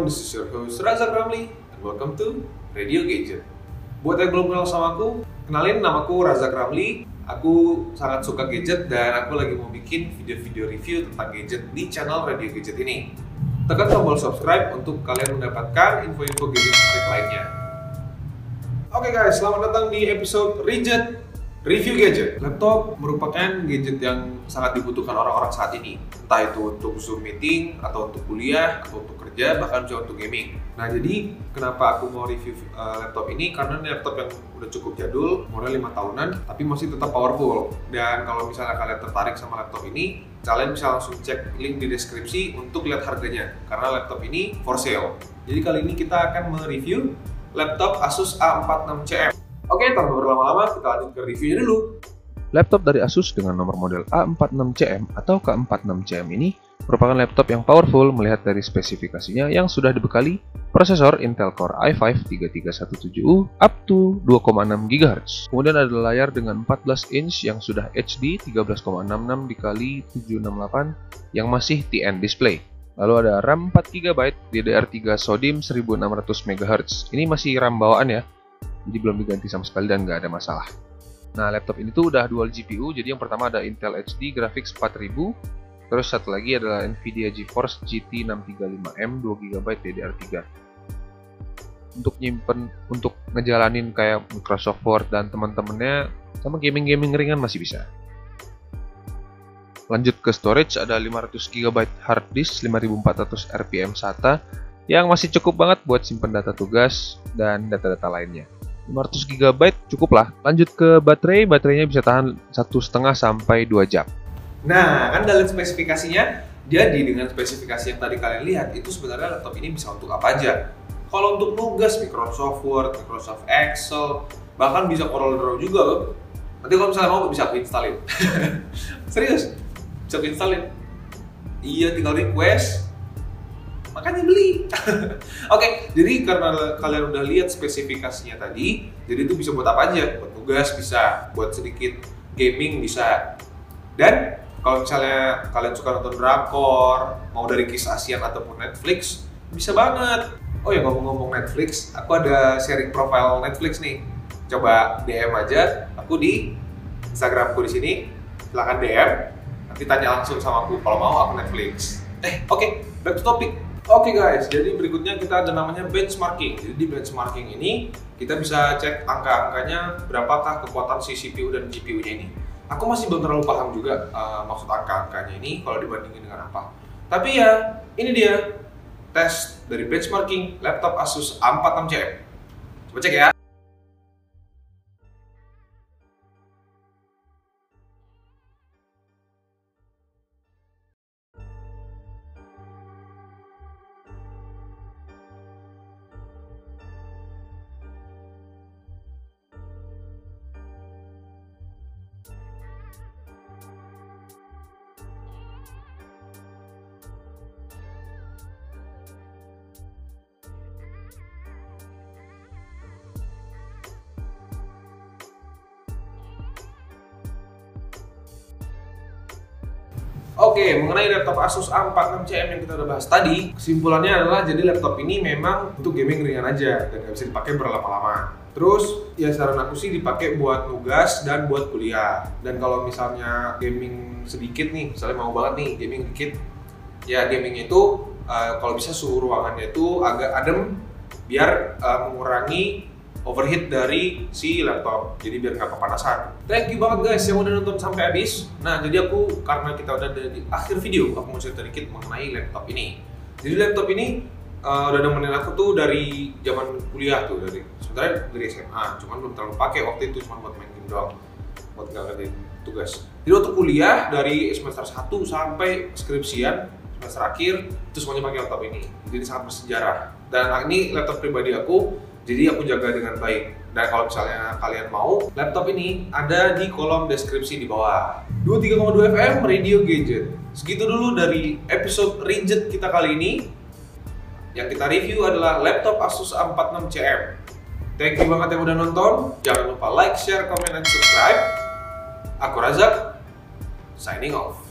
everyone, this is your host Razak Ramli and welcome to Radio Gadget. Buat yang belum kenal sama aku, kenalin namaku Razak Ramli. Aku sangat suka gadget dan aku lagi mau bikin video-video review tentang gadget di channel Radio Gadget ini. Tekan tombol subscribe untuk kalian mendapatkan info-info gadget menarik lainnya. Oke guys, selamat datang di episode Rigid Review gadget. Laptop merupakan gadget yang sangat dibutuhkan orang-orang saat ini. Entah itu untuk Zoom meeting, atau untuk kuliah, atau untuk kerja, bahkan juga untuk gaming. Nah, jadi kenapa aku mau review uh, laptop ini? Karena ini laptop yang udah cukup jadul, umurnya 5 tahunan, tapi masih tetap powerful. Dan kalau misalnya kalian tertarik sama laptop ini, kalian bisa langsung cek link di deskripsi untuk lihat harganya. Karena laptop ini for sale. Jadi kali ini kita akan mereview laptop Asus A46CM. Oke, tanpa berlama-lama kita lanjut ke reviewnya dulu. Laptop dari Asus dengan nomor model A46CM atau K46CM ini merupakan laptop yang powerful melihat dari spesifikasinya yang sudah dibekali prosesor Intel Core i5-3317U up to 2,6 GHz. Kemudian ada layar dengan 14 inch yang sudah HD 13,66 dikali 768 yang masih TN display. Lalu ada RAM 4 GB DDR3 SODIMM 1600 MHz. Ini masih RAM bawaan ya, jadi belum diganti sama sekali dan nggak ada masalah. Nah, laptop ini tuh udah dual GPU, jadi yang pertama ada Intel HD Graphics 4000, terus satu lagi adalah Nvidia GeForce GT 635M 2GB DDR3. Untuk nyimpen, untuk ngejalanin kayak Microsoft Word dan teman-temannya, sama gaming-gaming ringan masih bisa. Lanjut ke storage, ada 500GB hard disk 5400 RPM SATA yang masih cukup banget buat simpen data tugas dan data-data lainnya. 500 GB cukup lah. Lanjut ke baterai, baterainya bisa tahan satu setengah sampai 2 jam. Nah, kan dalam spesifikasinya, jadi dengan spesifikasi yang tadi kalian lihat, itu sebenarnya laptop ini bisa untuk apa aja. Kalau untuk nugas Microsoft Word, Microsoft Excel, bahkan bisa Corel Draw juga loh. Nanti kalau misalnya mau bisa installin. Serius, bisa installin. Iya, tinggal request, makanya beli. Oke, jadi karena kalian udah lihat spesifikasinya tadi, jadi itu bisa buat apa aja? Buat tugas bisa, buat sedikit gaming bisa. Dan kalau misalnya kalian suka nonton drakor, mau dari kisah ASEAN ataupun Netflix, bisa banget. Oh ya ngomong-ngomong Netflix, aku ada sharing profile Netflix nih. Coba DM aja aku di Instagramku di sini. Silahkan DM. Nanti tanya langsung sama aku kalau mau aku Netflix. Eh, oke, okay, back to topic Oke okay guys, jadi berikutnya kita ada namanya benchmarking. Jadi di benchmarking ini kita bisa cek angka-angkanya berapakah kekuatan si CPU dan GPU-nya ini. Aku masih belum terlalu paham juga uh, maksud angka-angkanya ini kalau dibandingin dengan apa. Tapi ya, ini dia tes dari benchmarking laptop Asus A46CM. Coba cek ya. Oke, mengenai laptop Asus A46CM yang kita udah bahas tadi, kesimpulannya adalah jadi laptop ini memang untuk gaming ringan aja dan nggak bisa dipakai berlama-lama. Terus ya saran aku sih dipakai buat nugas dan buat kuliah. Dan kalau misalnya gaming sedikit nih, misalnya mau banget nih gaming dikit, ya gaming itu uh, kalau bisa suhu ruangannya itu agak adem biar uh, mengurangi overheat dari si laptop. Jadi biar nggak kepanasan. Thank you banget guys yang udah nonton sampai habis. Nah jadi aku karena kita udah di akhir video aku mau cerita dikit mengenai laptop ini. Jadi laptop ini uh, udah nemenin aku tuh dari zaman kuliah tuh dari sebenarnya dari SMA cuman belum terlalu pakai waktu itu cuma buat main game doang buat nggak ngerti tugas. Jadi waktu kuliah dari semester 1 sampai skripsian semester akhir itu semuanya pakai laptop ini. Jadi sangat bersejarah. Dan ini laptop pribadi aku jadi aku jaga dengan baik. Dan kalau misalnya kalian mau, laptop ini ada di kolom deskripsi di bawah. 23,2 FM Radio Gadget. Segitu dulu dari episode Rigid kita kali ini. Yang kita review adalah laptop Asus A46CM. Thank you banget yang udah nonton. Jangan lupa like, share, comment, dan subscribe. Aku Razak, signing off.